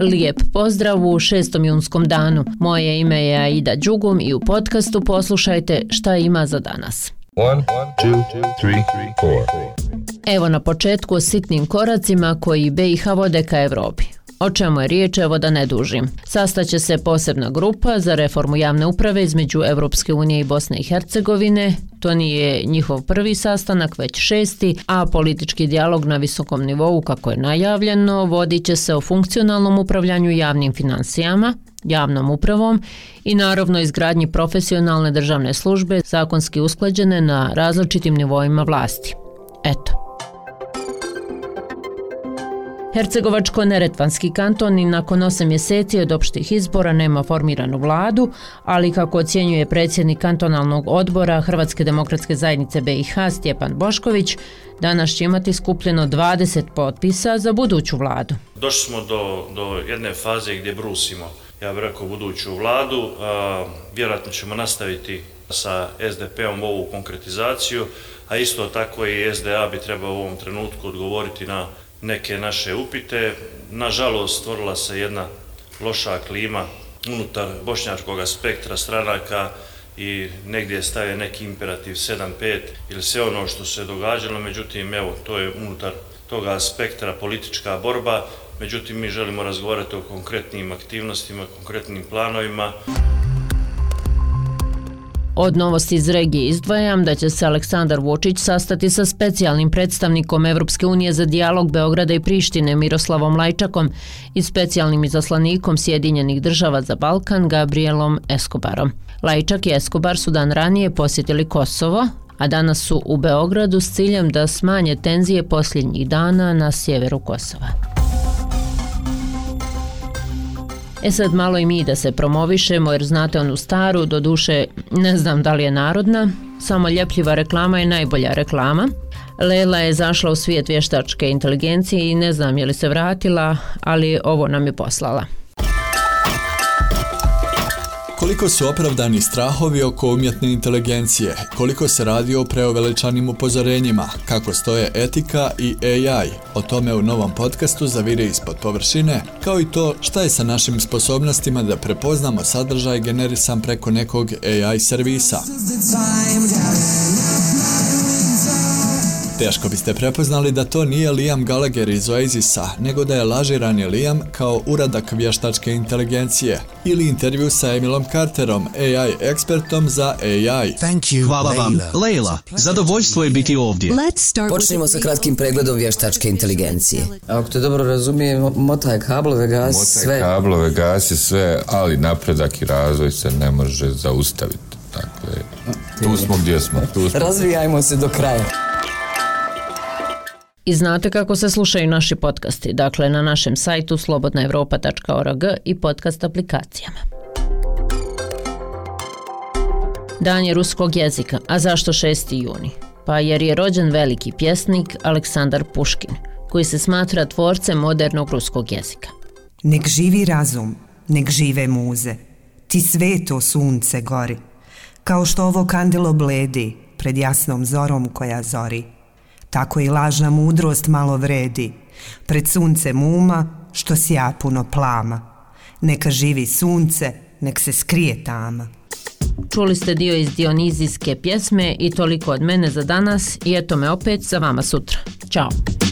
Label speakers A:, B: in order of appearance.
A: lijep pozdrav u šestom junskom danu. Moje ime je Aida Đugum i u podcastu poslušajte šta ima za danas. One, two, three, Evo na početku o sitnim koracima koji BiH vode ka Evropi. O čemu je riječ, evo da ne dužim. Sastaće se posebna grupa za reformu javne uprave između Evropske unije i Bosne i Hercegovine. To nije njihov prvi sastanak, već šesti, a politički dijalog na visokom nivou, kako je najavljeno, vodit će se o funkcionalnom upravljanju javnim financijama, javnom upravom i naravno izgradnji profesionalne državne službe zakonski usklađene na različitim nivoima vlasti. Eto. Hercegovačko-neretvanski kanton i nakon 8 mjeseci od opštih izbora nema formiranu vladu, ali kako ocjenjuje predsjednik kantonalnog odbora Hrvatske demokratske zajednice BiH Stjepan Bošković, danas će imati skupljeno 20 potpisa za buduću vladu.
B: Došli smo do, do jedne faze gdje brusimo, ja bih rekao, buduću vladu. A, vjerojatno ćemo nastaviti sa SDP-om ovu konkretizaciju, a isto tako i SDA bi trebao u ovom trenutku odgovoriti na neke naše upite. Nažalost, stvorila se jedna loša klima unutar bošnjačkog spektra stranaka i negdje staje neki imperativ 7-5 ili sve ono što se događalo, međutim, evo, to je unutar toga spektra politička borba, međutim, mi želimo razgovarati o konkretnim aktivnostima, konkretnim planovima.
A: Od novosti iz regije izdvajam da će se Aleksandar Vučić sastati sa specijalnim predstavnikom Evropske unije za dijalog Beograda i Prištine Miroslavom Lajčakom i specijalnim izaslanikom Sjedinjenih država za Balkan Gabrielom Escobarom. Lajčak i Escobar su dan ranije posjetili Kosovo, a danas su u Beogradu s ciljem da smanje tenzije posljednjih dana na sjeveru Kosova. E sad malo i mi da se promovišemo jer znate onu staru, do duše ne znam da li je narodna, samo ljepljiva reklama je najbolja reklama. Lela je zašla u svijet vještačke inteligencije i ne znam je li se vratila, ali ovo nam je poslala.
C: Koliko su opravdani strahovi oko umjetne inteligencije? Koliko se radi o preoveličanim upozorenjima? Kako stoje etika i AI? O tome u novom podcastu zavire ispod površine, kao i to šta je sa našim sposobnostima da prepoznamo sadržaj generisan preko nekog AI servisa. Teško biste prepoznali da to nije Liam Gallagher iz Oasisa, nego da je lažirani Liam kao uradak vještačke inteligencije ili intervju sa Emilom Carterom, AI ekspertom za AI.
D: Thank you, Hvala vam, Leila. Zadovoljstvo je biti ovdje.
E: Počnimo sa kratkim pregledom vještačke inteligencije.
F: Ako te dobro razumijem, motaj kablove, gasi sve.
G: Motaj kablove, gasi sve, ali napredak i razvoj se ne može zaustaviti. Dakle, tu smo gdje smo. Tu smo.
F: Razvijajmo se do kraja.
A: I znate kako se slušaju naši podcasti, dakle na našem sajtu slobodnaevropa.org i podcast aplikacijama. Dan je ruskog jezika, a zašto 6. juni? Pa jer je rođen veliki pjesnik Aleksandar Puškin, koji se smatra tvorcem modernog ruskog jezika.
H: Nek živi razum, nek žive muze, ti sveto sunce gori, kao što ovo kandilo bledi pred jasnom zorom koja zori tako i lažna mudrost malo vredi, pred suncem uma što sja puno plama. Neka živi sunce, nek se skrije tama.
A: Čuli ste dio iz Dionizijske pjesme i toliko od mene za danas i eto me opet za vama sutra. Ćao!